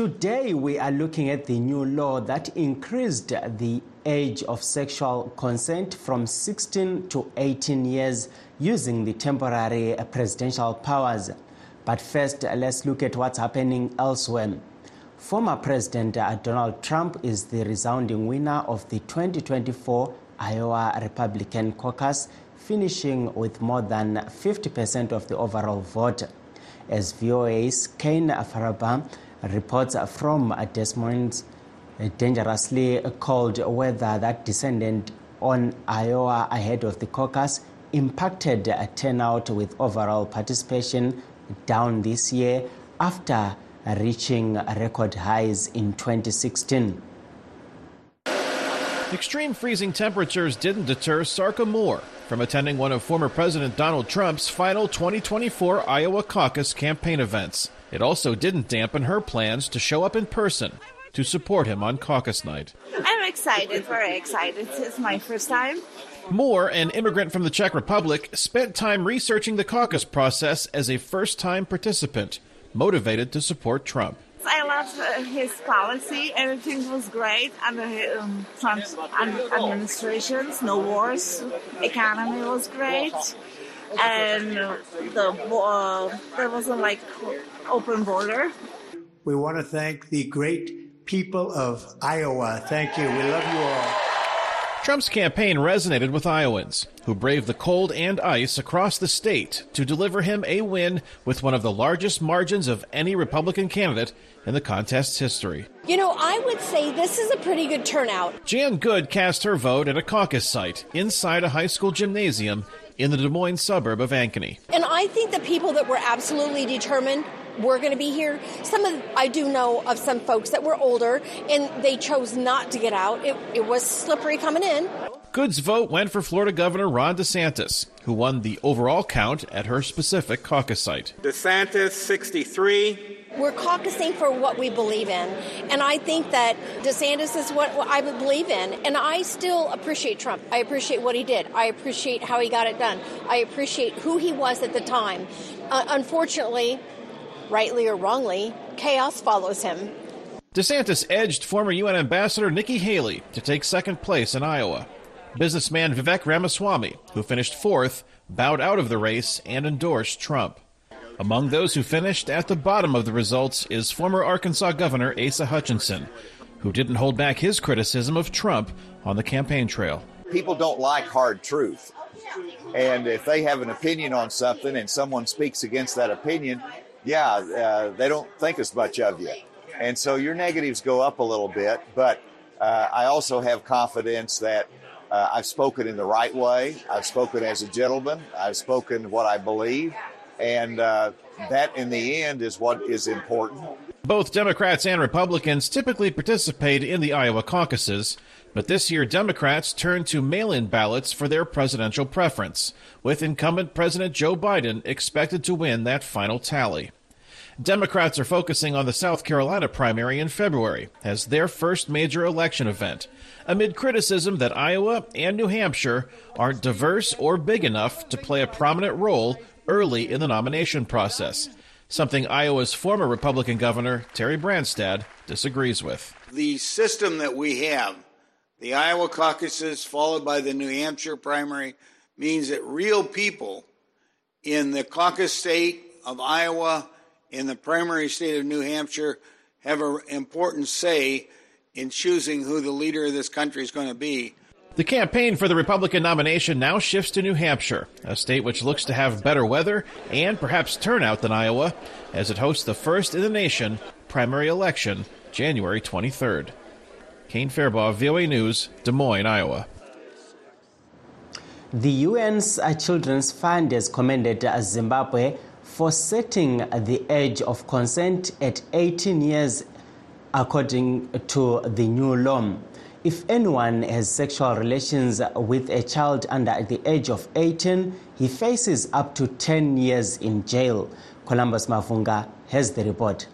Today, we are looking at the new law that increased the age of sexual consent from 16 to 18 years using the temporary presidential powers. But first, let's look at what's happening elsewhere. Former President Donald Trump is the resounding winner of the 2024 Iowa Republican caucus, finishing with more than 50% of the overall vote. As VOA's Kane Farabaugh reports from Des Moines dangerously cold weather that descended on Iowa ahead of the caucus impacted turnout with overall participation down this year after reaching record highs in 2016. Extreme freezing temperatures didn't deter Sarka Moore from attending one of former President Donald Trump's final 2024 Iowa caucus campaign events. It also didn't dampen her plans to show up in person to support him on caucus night. I'm excited, very excited. It's my first time. Moore, an immigrant from the Czech Republic, spent time researching the caucus process as a first time participant, motivated to support Trump. I love uh, his policy. Everything was great under um, Trump's administrations. No wars. Economy was great, and the uh, there wasn't like open border. We want to thank the great people of Iowa. Thank you. We love you all. Trump's campaign resonated with Iowans, who braved the cold and ice across the state to deliver him a win with one of the largest margins of any Republican candidate in the contest's history. You know, I would say this is a pretty good turnout. Jan Good cast her vote at a caucus site inside a high school gymnasium in the Des Moines suburb of Ankeny. And I think the people that were absolutely determined were going to be here. Some of I do know of some folks that were older and they chose not to get out. It, it was slippery coming in. Good's vote went for Florida Governor Ron DeSantis, who won the overall count at her specific caucus site. DeSantis, 63. We're caucusing for what we believe in. And I think that DeSantis is what I would believe in. And I still appreciate Trump. I appreciate what he did. I appreciate how he got it done. I appreciate who he was at the time. Uh, unfortunately, rightly or wrongly, chaos follows him. DeSantis edged former UN Ambassador Nikki Haley to take second place in Iowa. Businessman Vivek Ramaswamy, who finished fourth, bowed out of the race and endorsed Trump. Among those who finished at the bottom of the results is former Arkansas Governor Asa Hutchinson, who didn't hold back his criticism of Trump on the campaign trail. People don't like hard truth. And if they have an opinion on something and someone speaks against that opinion, yeah, uh, they don't think as much of you. And so your negatives go up a little bit, but uh, I also have confidence that uh, I've spoken in the right way. I've spoken as a gentleman. I've spoken what I believe. And uh, that, in the end, is what is important. Both Democrats and Republicans typically participate in the Iowa caucuses, but this year Democrats turned to mail in ballots for their presidential preference, with incumbent President Joe Biden expected to win that final tally. Democrats are focusing on the South Carolina primary in February as their first major election event, amid criticism that Iowa and New Hampshire aren't diverse or big enough to play a prominent role early in the nomination process, something Iowa's former Republican governor, Terry Branstad, disagrees with. The system that we have, the Iowa caucuses followed by the New Hampshire primary, means that real people in the caucus state of Iowa in the primary state of New Hampshire have an important say in choosing who the leader of this country is going to be. The campaign for the Republican nomination now shifts to New Hampshire, a state which looks to have better weather and perhaps turnout than Iowa, as it hosts the first in the nation primary election January 23rd. Kane Farabaugh, VOA News, Des Moines, Iowa. The UN's uh, Children's Fund has commended uh, Zimbabwe for setting the age of consent at 18 years according to the new law. If anyone has sexual relations with a child under the age of 18, he faces up to 10 years in jail. Columbus Mavunga has the report.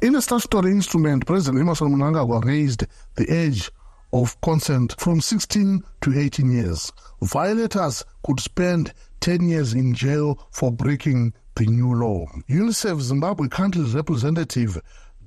In a statutory instrument, President Emmerson Mnangagwa raised the age of consent from 16 to 18 years. Violators could spend 10 years in jail for breaking the new law. UNICEF Zimbabwe country's representative,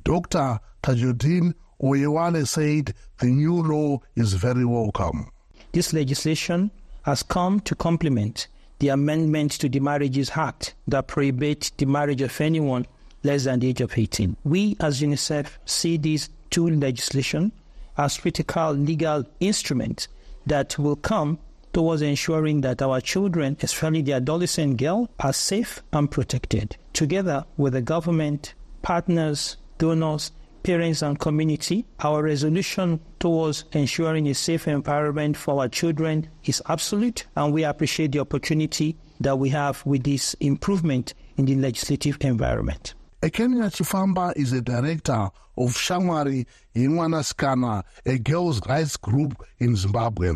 Dr. Tajudeen Oyewale, said the new law is very welcome. This legislation has come to complement the amendment to the Marriages Act that prohibits the marriage of anyone less than the age of 18. We, as UNICEF, see these two legislation as critical legal instruments that will come towards ensuring that our children, especially the adolescent girl, are safe and protected. Together with the government, partners, donors, parents, and community, our resolution towards ensuring a safe environment for our children is absolute, and we appreciate the opportunity that we have with this improvement in the legislative environment. Ekenya Chifamba is a director of Shamwari Yemwanasikana, a girls' rights group in Zimbabwe.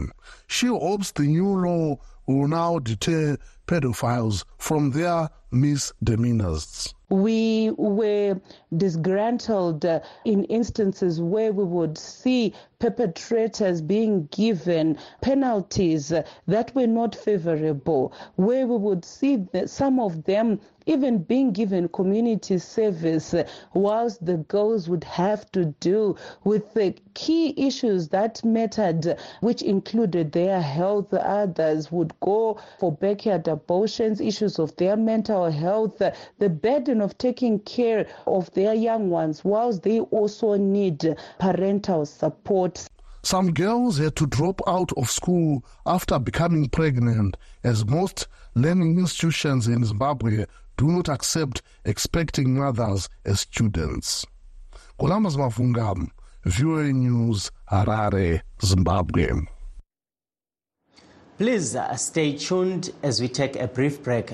She hopes the new law will now deter pedophiles from their misdemeanors. We were disgruntled uh, in instances where we would see perpetrators being given penalties uh, that were not favorable, where we would see some of them even being given community service, uh, whilst the girls would have to deal with the key issues that mattered, which included their health. Others would go for backyard abortions, issues of their mental health, the burden of taking care of their young ones, whilst they also need parental support. Some girls had to drop out of school after becoming pregnant, as most learning institutions in Zimbabwe do not accept expecting mothers as students. Columbus Mavunga, VOA News, Harare, Zimbabwe. Please uh, stay tuned as we take a brief break.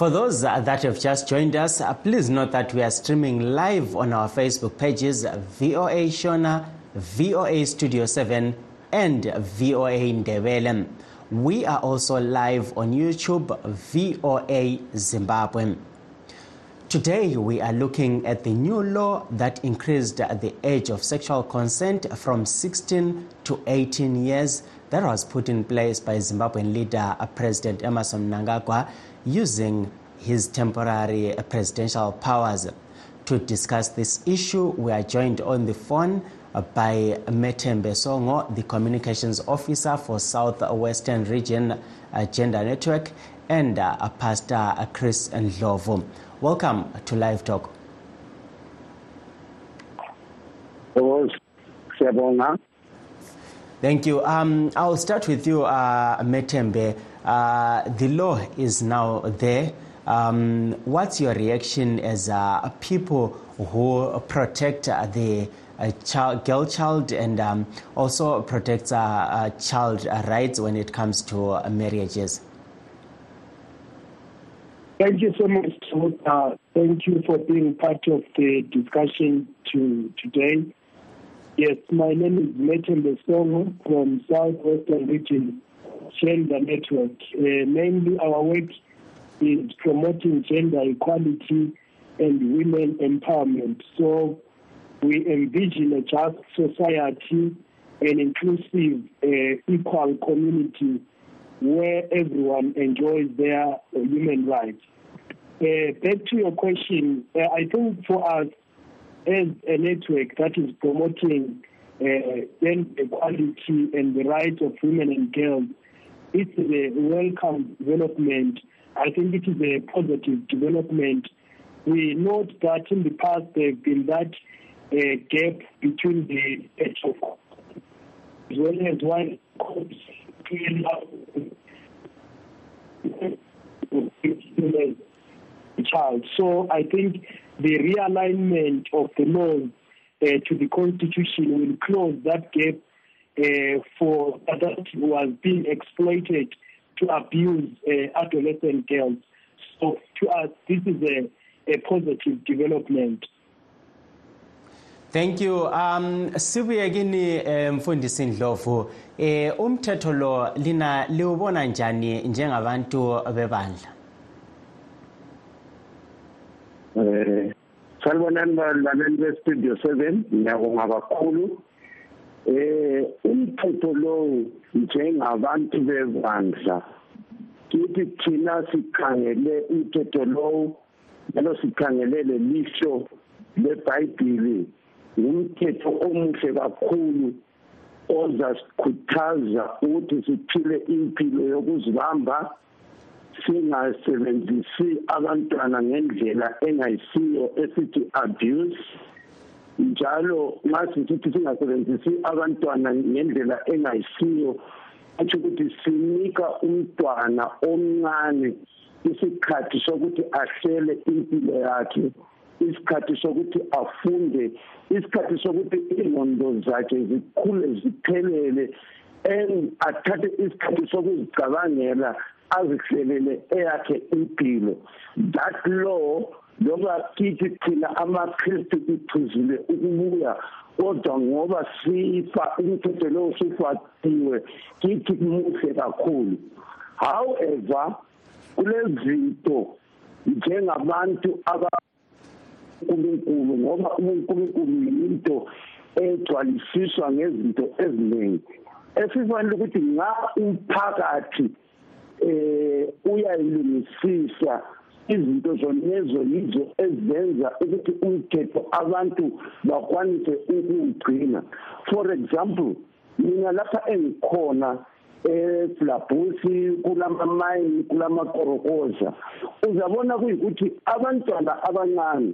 For those that have just joined us, uh, please note that we are streaming live on our Facebook pages VOA Shona, VOA Studio 7, and VOA Ndebele. We are also live on YouTube, VOA Zimbabwe. Today, we are looking at the new law that increased the age of sexual consent from 16 to 18 years that was put in place by Zimbabwean leader President Emmerson Mnangagwa using his temporary presidential powers. To discuss this issue, we are joined on the phone by Metembe Songo, the Communications Officer for Southwestern Region uh, Gender Network, and uh, Pastor Chris Ndlovu. Welcome to Live Talk. Thank you. Um, I'll start with you, uh, Metembe. Uh, the law is now there. Um, what's your reaction as uh, people who protect the a child, girl child and um, also protects uh, uh, child rights when it comes to uh, marriages. Thank you so much. Uh, thank you for being part of the discussion to, today. Yes, my name is Metin Besongo from Southwestern Region Gender Network. Uh, mainly our work is promoting gender equality and women empowerment. So we envision a just society, an inclusive, uh, equal community where everyone enjoys their uh, human rights. Uh, back to your question, uh, I think for us as a network that is promoting uh, equality and the rights of women and girls, it's a welcome development. I think it is a positive development. We note that in the past there have been that uh, gap between the age of as well as one child. So I think the realignment of the laws uh, to the constitution will close that gap uh, for that was being exploited to abuse uh, adolescent girls. So to us, this is a, a positive development. Thank you. Um sibuye kini mfundisi Ndlovu eh umthetho lo lina liwubona njani njengabantu bebandla Eh salibonani balaleli bestudio 7 ngiyabonga kakhulu. Eh umthetho lo njengabantu bebandla kithi thina sikhangele umthetho lo njalo sikhangelele lisho lebhayibhili ngumthetho omuhle kakhulu ozasikhuthaza ukuthi siphile impilo yokuzibamba singasebenzisi abantwana ngendlela engayisiyo esithi abuse njalo nxa sisithi singasebenzisi abantwana ngendlela engayisiyo atsho ukuthi sinika umntwana omncane isikhathi sokuthi ahlele impilo yakhe isikhathi sokuthi afunde isikhathi sokuthi ingqondo zakhe zikhule ziphelele athathe isikhathi sokuzicabangela azihlelele eyakhe impilo. That law loba kithi thina amakristu ichuzile ukubuya kodwa ngoba sifa umthetho lowo sifakiwe kithi muhle kakhulu. However kulezinto njengabantu aba uNkulunkulu ngoba uNkulunkulu yinto egcwalisiswa ngezinto eziningi esifanele ukuthi nga umphakathi eh uyayilungisisa izinto zonezo yizo ezenza ukuthi umthetho abantu bakwanise ukugcina for example mina lapha engikhona eFlabusi kulamamayini kulamakorokoza uzabona kuyikuthi abantwana abancane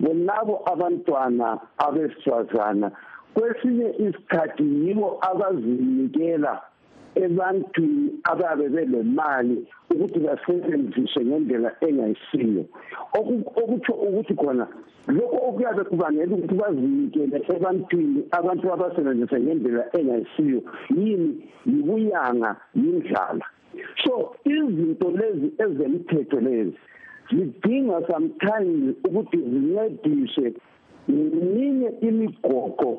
bonabo abantwana abesifazana. Kwesinye isikhathi yibo abazinikela ebantwini ababe belemali ukuthi basebenziswe ngendlela engayisiyo. Okutsho ukuthi khona lokho okuyabe kubangela ukuthi bazinikele ebantwini abantu abasebenzise ngendlela engayisiyo yini? Yibuyanga yindlala. So izinto lezi ezemthetho lezi zidinga sometimes ukuthi zincediswe ngeminye imigoqo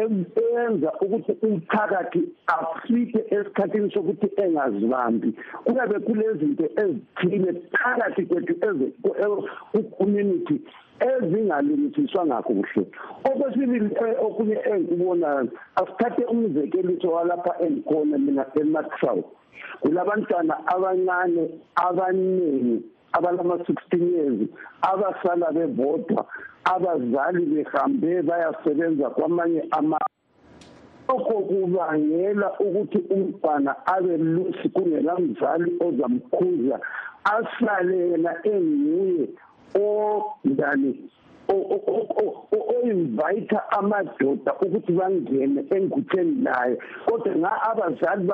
eyenza ukuthi umphakathi afike esikhathini sokuthi engazibambi. Kuyabe kulezinto ezithile phakathi kwethu ku-community ezingalungisiswanga kuhle okwesibili okunye engikubonayo asithathe umzekeliso walapha engikhona mina emaxow kulabantwana abancane abaningi abalama-16 years abasala bebodwa. Abazali behambe bayasebenza kwamanye ama lokho kubangela ukuthi umntwana abe lusi kungela mzali ozamkhuza ahlale yena enguye onjani o-invite amadoda ukuthi bangene engutheni naye. Kodwa nga abazali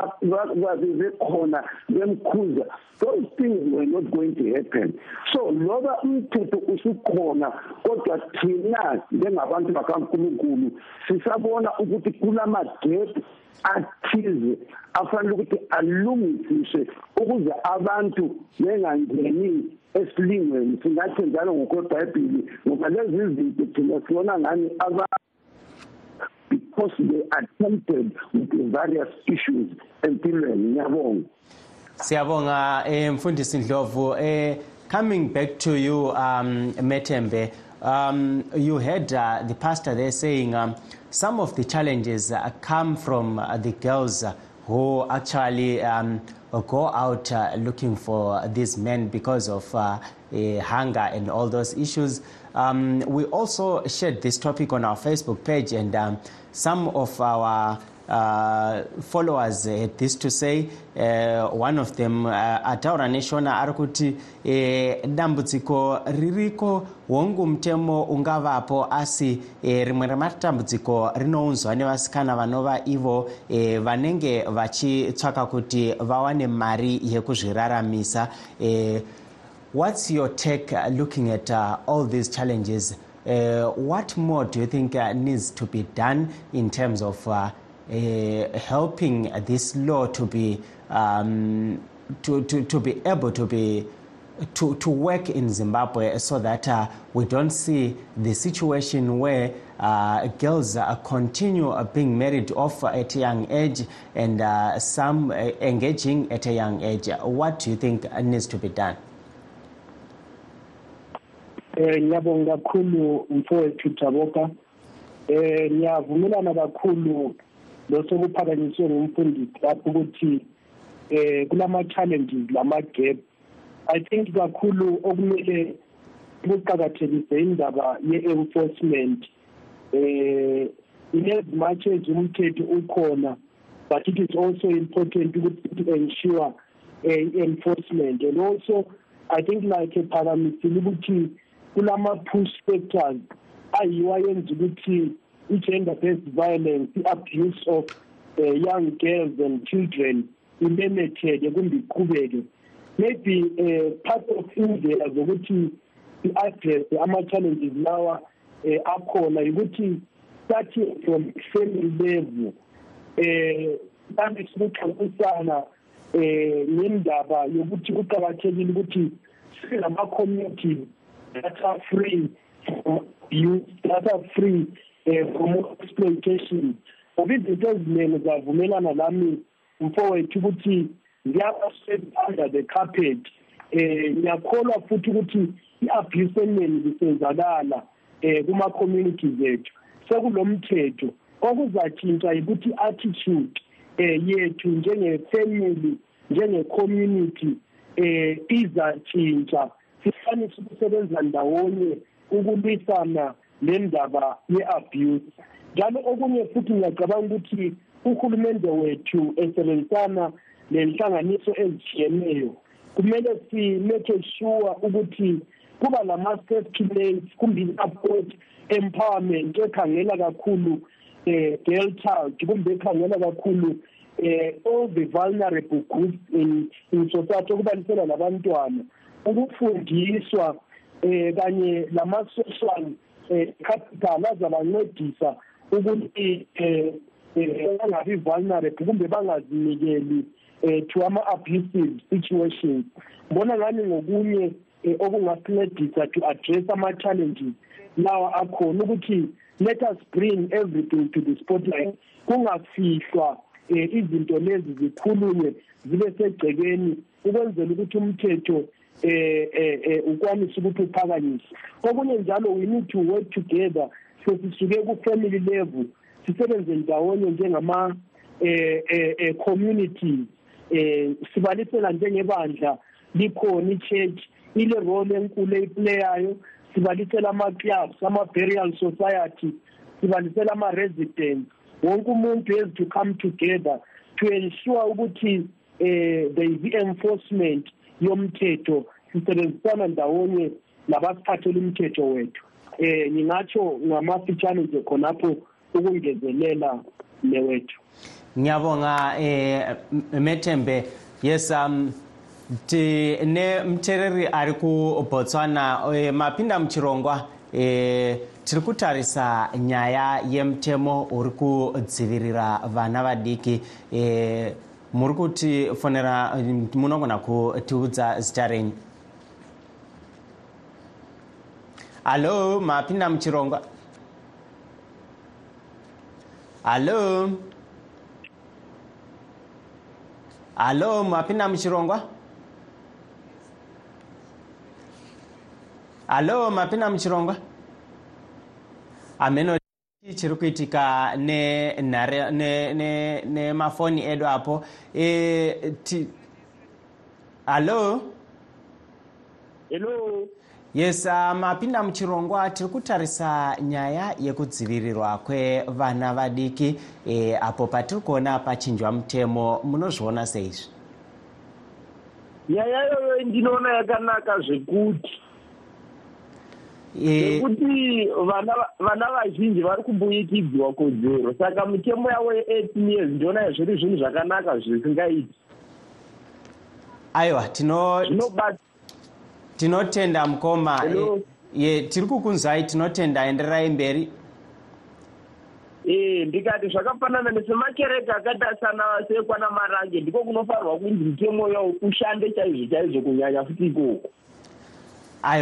bekhona bemkhuza those things were not going to happen. So loba umthetho usukhona kodwa thina njengabantu bakankulunkulu sisabona ukuthi kulamagebhu athize afanele ukuthi alungisiswe ukuze abantu bengangeni esilingweni singathi njalo ngokwebhayibhili ngoba lezi zinto thina sibona ngani because they are tempted with the various issues empilweni. Ngiyabonga. Siyabonga um mfundisi ndlovu. Um coming back to you um, metembe um, you heard uh, the pastor there saying um, some of the challenges uh, come from uh, the girls who actually um, go out uh, looking for these men because of uh, uh, hunger and all those issues. Um, we also shared this topic on our Facebook page, and um, some of our uh, followers had this to say. Uh, one of them uh, ataura neshona ari kuti eh, dambudziko ririko hongu mutemo ungavapo asi eh, rimwe rematambudziko rinounzwa nevasikana vanova ivo eh, vanenge vachitsvaka kuti vawane mari yekuzviraramisa eh, what's your take uh, looking at uh, all these challenges uh, what more do you think uh, needs to be done in terms of uh, helping this law to be um, to, to, to be able to be to, to work in Zimbabwe so that uh, we don't see the situation where uh, girls uh, continue uh, being married off at a young age and uh, some uh, engaging at a young age. What do you think needs to be done? eh losokuphakanyiswe ngumfundisi lapho ukuthi eh kulama challenges lama gap i think kakhulu okumele kuqakathekise indaba ye-enforcement. Eh in as much as umthetho ukhona but it is also important ukuthi to ensure uh, enforcement. And also i think like ephakamisile ukuthi kulama-push factors ayiwo ayenza ukuthi i-gender based violence i-abuse of uh, young girls and children imemetheke kumbe iqhubeke. Maybe uh, part of indlela zokuthi i-address ama-challenges lawa um akhona ukuthi starting from family level um mhlawumbe sikuxoxisana um ngendaba yokuthi kuqakathekile ukuthi sibe nama-community that are free from youth that are free uh, from exploitation. Ngoba izinto eziningi zavumelana lami mfowethu ukuthi ziyaba-swept under the carpet. Eh ngiyakholwa futhi ukuthi i-abuse eningi zisenzakala eh kuma-communities ethu. Sekulomthetho okuzatshintsha yikuthi i-attitude eh yethu njenge-family njenge-community eh izatshintsha. Sifanise ukusebenza ndawonye ukulwisana nendaba ye-abuse. Njalo okunye futhi ngiyacabanga ukuthi uhulumende wethu esebenzisana nenhlanganiso ezitshiyeneyo kumele si-make sure ukuthi kuba lama-safety nets kumbe i-support empowerment ekhangela kakhulu um girl child kumbe ekhangela kakhulu um all the vulnerable groups in, in society okubalisela labantwana ukufundiswa um kanye lama-social capital azabancedisa ukuthi um bangabi vulnerable kumbe bangazinikeli um to ama-abusive situations. Ngibona ngani ngokunye um okungasincedisa to address ama-challenges lawa akhona ukuthi let us bring everything to the spotlight. Kungafihlwa um izinto lezi zikhulunywe zibe segcekeni ukwenzela ukuthi umthetho eh eh ukwanisa ukuthi uphakanyiswe okunye njalo we need to work together. Sesisuke ku-family level sisebenze ndawonye njengama eh eh communities. Eh sibalisela njengebandla likhona i-church ile role enkulu eyiplayayo. Sibalisela ama-clubs ama-burial society sibalisela ama-residents. Wonke umuntu has to come together to ensure ukuthi eh there is enforcement yomthetho sisebenzisana ndawonye nabasiphathela umthetho wethu. Eh ngingatsho ngamafitshane nje khonapho ukungezelela newethu. Ngiyabonga eh methembe. Yes um tine muteereri ari kubotswana eh, mapinda muchirongwa eh, tiri kutarisa nyaya yemutemo uri kudzivirira vana vadiki eh, muri kutifonera munogona kutiudza zita renyu. Halo mapinda muchirongwa halo halo mapinda muchirongwa halo mapinda muchirongwa ameno chiri kuitika nemafoni ne, ne, ne mafoni edu apo. E, ti, hallo hello? Yes uh, mapinda muchirongwa tiri kutarisa nyaya yekudzivirirwa kwevana vadiki e, apo patiri kuona pachinjwa mutemo munozviona seizvi? Nyaya iyoyo ndinoona yakanaka zvekuti nekuti vana vazhinji vari kumbuyikidzwa kodzero saka mitemo yavo ye18 years ndinoona zviri zvinhu zvakanaka zvisingaiti. Aiwa tinotenda mukoma. Tiri kukunzwai tinotenda enderai mberi. Ee ndikati zvakafanana nesemakereke akaita sana sekwana marange ndiko kunofanirwa kunzi mitemo yawo ushande chaizvo chaizvo kunyanya futi ikoko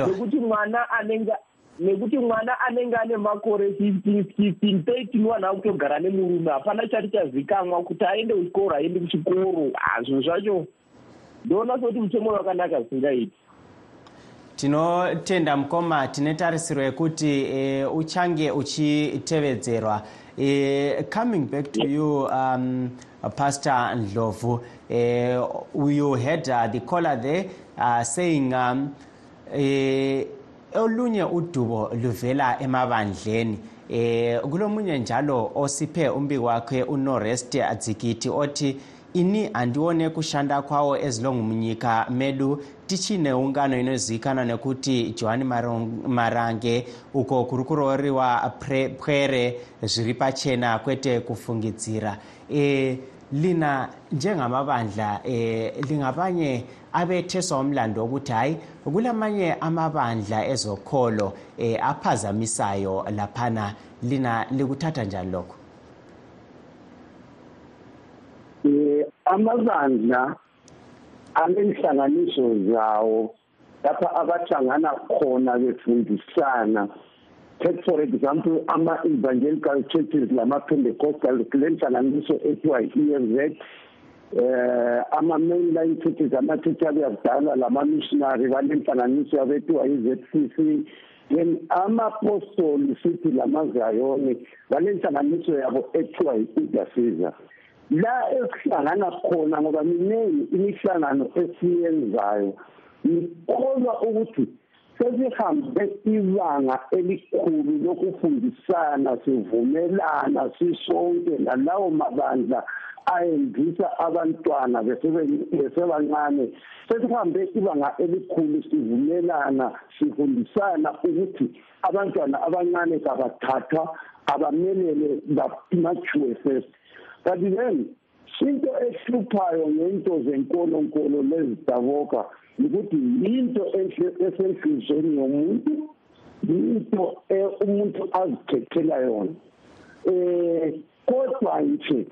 nekuti mwana anenge nekuti mwana anenge ane makore 15 15 13 wanha kutogara nemurume hapana chati chazikamwa kuti aende kuchikoro aende kuchikoro. Zvinhu zvacho ndoona sekuti mutemo wakanaka zvisingaiti. Tinotenda mukoma tine tarisiro yekuti e, uchange uchitevedzerwa. E, coming back to you um, pastor ndlovu uh, you had uh, the caller there uh, saying um, eh, olunye udubo luvela emabandleni. Eh kulomunye njalo osiphe umbiko wakhe unorest adzikiti othi ini andione kushanda kwawo ezilongu munyika medu tichine ungano inozivikanwa nekuti johani marange uko kuri kurooriwa pwere zviri pachena kwete kufungidzira. E, lina njengamabandla e, lingabanye abetheswa umlando wokuthi hhayi kulamanye amabandla ezokholo e, aphazamisayo laphana. Lina likuthatha njani lokho? Um amabandla anenhlanganiso zawo lapha abahlangana khona befundisana. Take for example ama-evangelical churches lama-pentecostal kule nhlanganiso ethiwa i-ez eh ama-mainline churches ama-church abeyakudala lama-missionary balenhlanganiso yabethiwa i-zcc then ama-apostoli sithi lamazayoni balenhlanganiso yabo ethiwa i-idasiza la esihlangana khona ngoba miningi imihlangano esiyenzayo ngikholwa ukuthi sesihambe ibanga elikhulu lokufundisana sivumelana sisonke lalawo mabandla ayendisa abantwana besebancane. Sesihambe ibanga elikhulu sivumelana sifundisana ukuthi abantwana abancane kabathathwa abamelele bamature first. Kanti then into ehluphayo ngento zenkolonkolo lezidaboka ukuthi yinto esenhlizweni yomuntu yinto umuntu azikhethela yona. Eh kodwa nje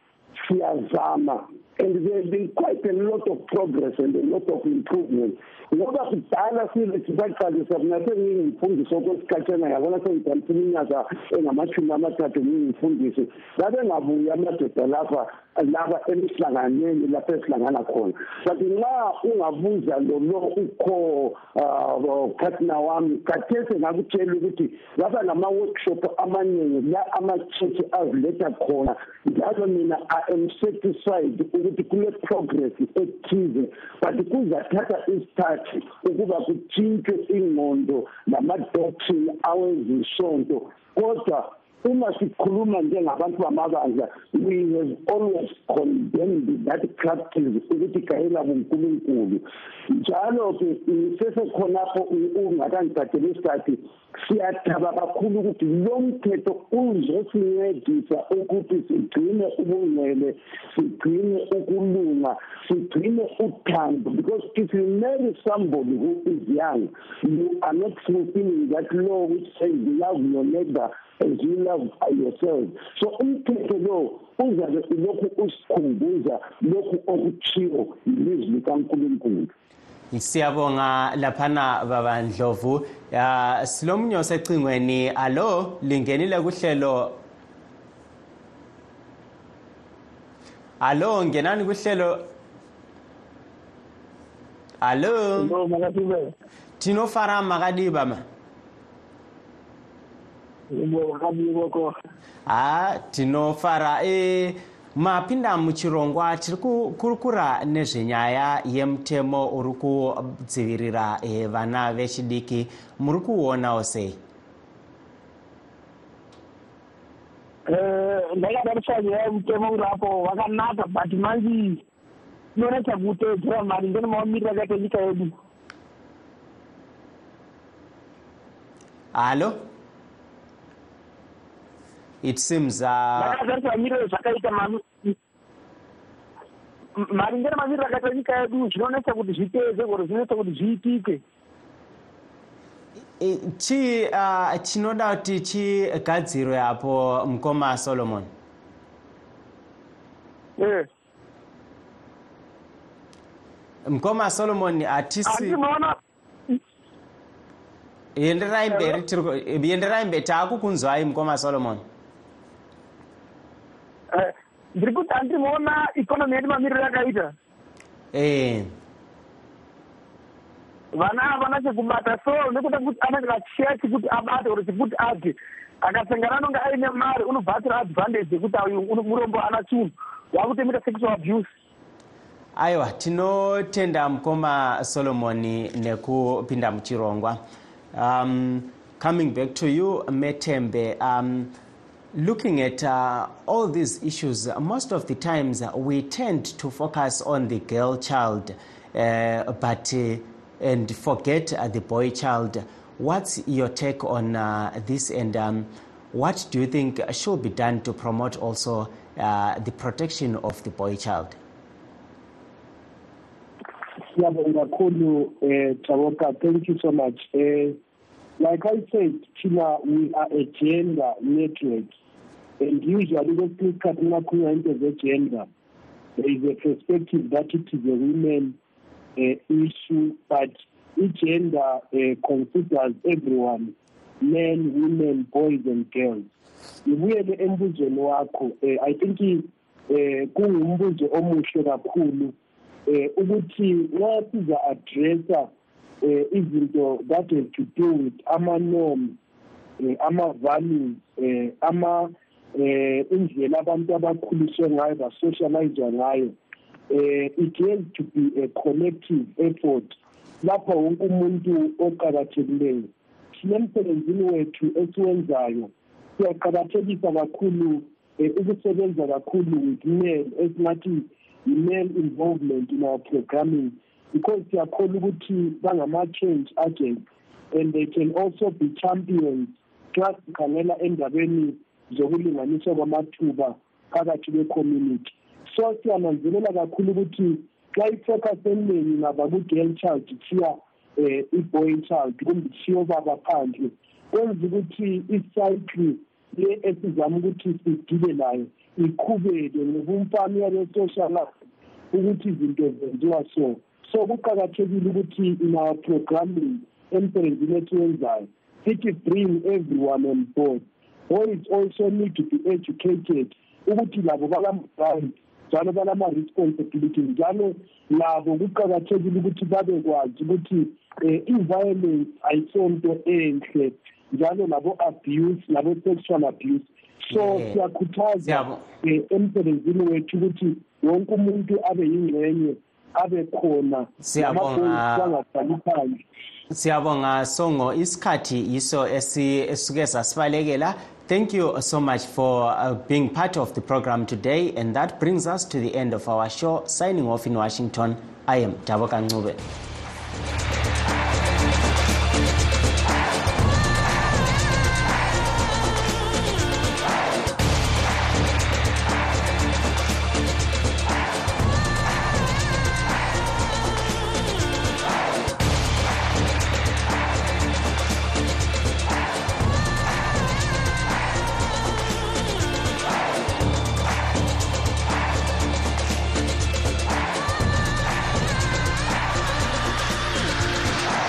siyazama and there's been quite a lot of progress and a lot of improvement ngoba kudala sithi saqalisa mina sengingumfundisi okwesikhathana yabona sengidalisa iminyaka engamashumi amathathu ngingumfundisi ngabe ngabuya amadoda lapha laba emihlanganweni lapho esihlangana khona. But nxa ungabuza lo lo ukho partner wami kathese ngakutshela ukuthi ngaba nama-workshop amaningi la ama-church aziletha khona. Njalo mina i am satisfied ukuthi kule progress ethize. But kuzathatha isikhathi ukuba kutshintshwe ingqondo nama-doctrine awezisonto kodwa uma sikhuluma njengabantu bamabandla we have always condemned that practice ukuthi gayela bunkulunkulu njalo-ke sesekhonapho ungakangicatshela isikhathi siyathaba kakhulu ukuthi lo mthetho uzosincedisa ukuthi sigcine ubungcwele sigcine ukulunga sigcine uthando because if you marry somebody who is young you are not fulfilling that law which says love your neighbor. As you love yourself so umthetho lo uzabe ulokhu usikhumbuza lokhu okuchiwo yilizwi likankulunkulu siyabonga laphana baba ndlovu. Ya silomunye osecingweni alo lingenile kuhlelo. Alo ngenani kuhlelo. Hallo Hello, makatibe. tinofara makadiba ma. Ibo makadibe ko. ha tinofara. E mapinda muchirongwa tiri kukurukura nezvenyaya yemutemo uri kudzivirira e, vana vechidiki. Muri kuonawo sei Eh, ndakadarisha nyaya mutemo urapo wakanaka but manje inonetsa kuteedzera mari. Ndine mamiriro akaita nyika yedu. Hallo it seems uh, ndakatarisa mamiriro zvakaita maringe nemamiriro akaita nyika yedu zvinonetsa kuti zviteedze or zvinonetsa kuti zviitike. E, chii uh, chinoda kuti chigadzirwe apo mukoma solomon? Eh, mukoma solomon hatisi enderai mberi tiri enderai mberi taakukunzwai mukoma solomon. eh, ndiri kuti handinoona ikonomi yedu mamiriro akaita eh. Vana havana chekubata so nekuda kuti anenge achiya chekuti abate or chekuti ati akasangana anonge aine mari unobvatsira advantage yekuti unu- murombo ana chinhu wakutomuita sexual abuse. Aiwa tinotenda mukoma solomoni nekupinda muchirongwa. Um, coming back to you metembe um, looking at uh, all these issues most of the times uh, we tend to focus on the girl child uh, but uh, and forget uh, the boy child. What's your take on uh, this? And um, what do you think should be done to promote also the protection of the boy child? Taboka thank you so much um like i said thina we are a gender network. And usually kwesinye isikhathi ngingakhulunywa into ze-gender there is a perspective that it is a women uh, issue but i-gender uh, considers everyone men women boys and girls. Ngibuyele embuzweni wakho um i think um kungumbuzo omuhle kakhulu eh ukuthi nxa siza addressa eh izinto that has to do with ama norms eh ama values eh ama eh indlela abantu abakhuliswe ngayo basocialize ngayo. Eh it has to be a collective effort. Lapha wonke umuntu oqakathekileyo sinemsebenzini wethu esiwenzayo siyaqakathekisa kakhulu eh, ukusebenza kakhulu with men esingathi male involvement in our programming. Because siyakholwa ukuthi bangama-change agents and they can also be champions xa sikhangela endabeni zokulinganiswa kwamathuba phakathi kwe-community. So siyananzelela kakhulu ukuthi xa ifocus eningi ngaba ku-girl child kuthiya um i-boy child kumbe kuthiya obaba phandle kwenza ukuthi icycle le esizama ukuthi sidile layo iqhubeke ngobumfana yabe-socialize ukuthi izinto zenziwa so. So kuqakathekile ukuthi in our programming emsebenzini esiwenzayo sithi bring everyone on board boys also need to be educated ukuthi labo balama-right njalo balama-responsibility njalo labo kuqakathekile ukuthi babekwazi ukuthi um i-violence ayisonto enhle njalo labo-abuse labo-sexual abuse so Yeah. siyakhuthaza Siyabo- um emsebenzini wethu ukuthi wonke umuntu abe yingxenye abe khona Siyabonga. Phandle siyabonga songo. Isikhathi yiso esisuke sasibalekela. Thank you so much for uh, being part of the program today and that brings us to the end of our show. Signing off in washington i am dabo kancube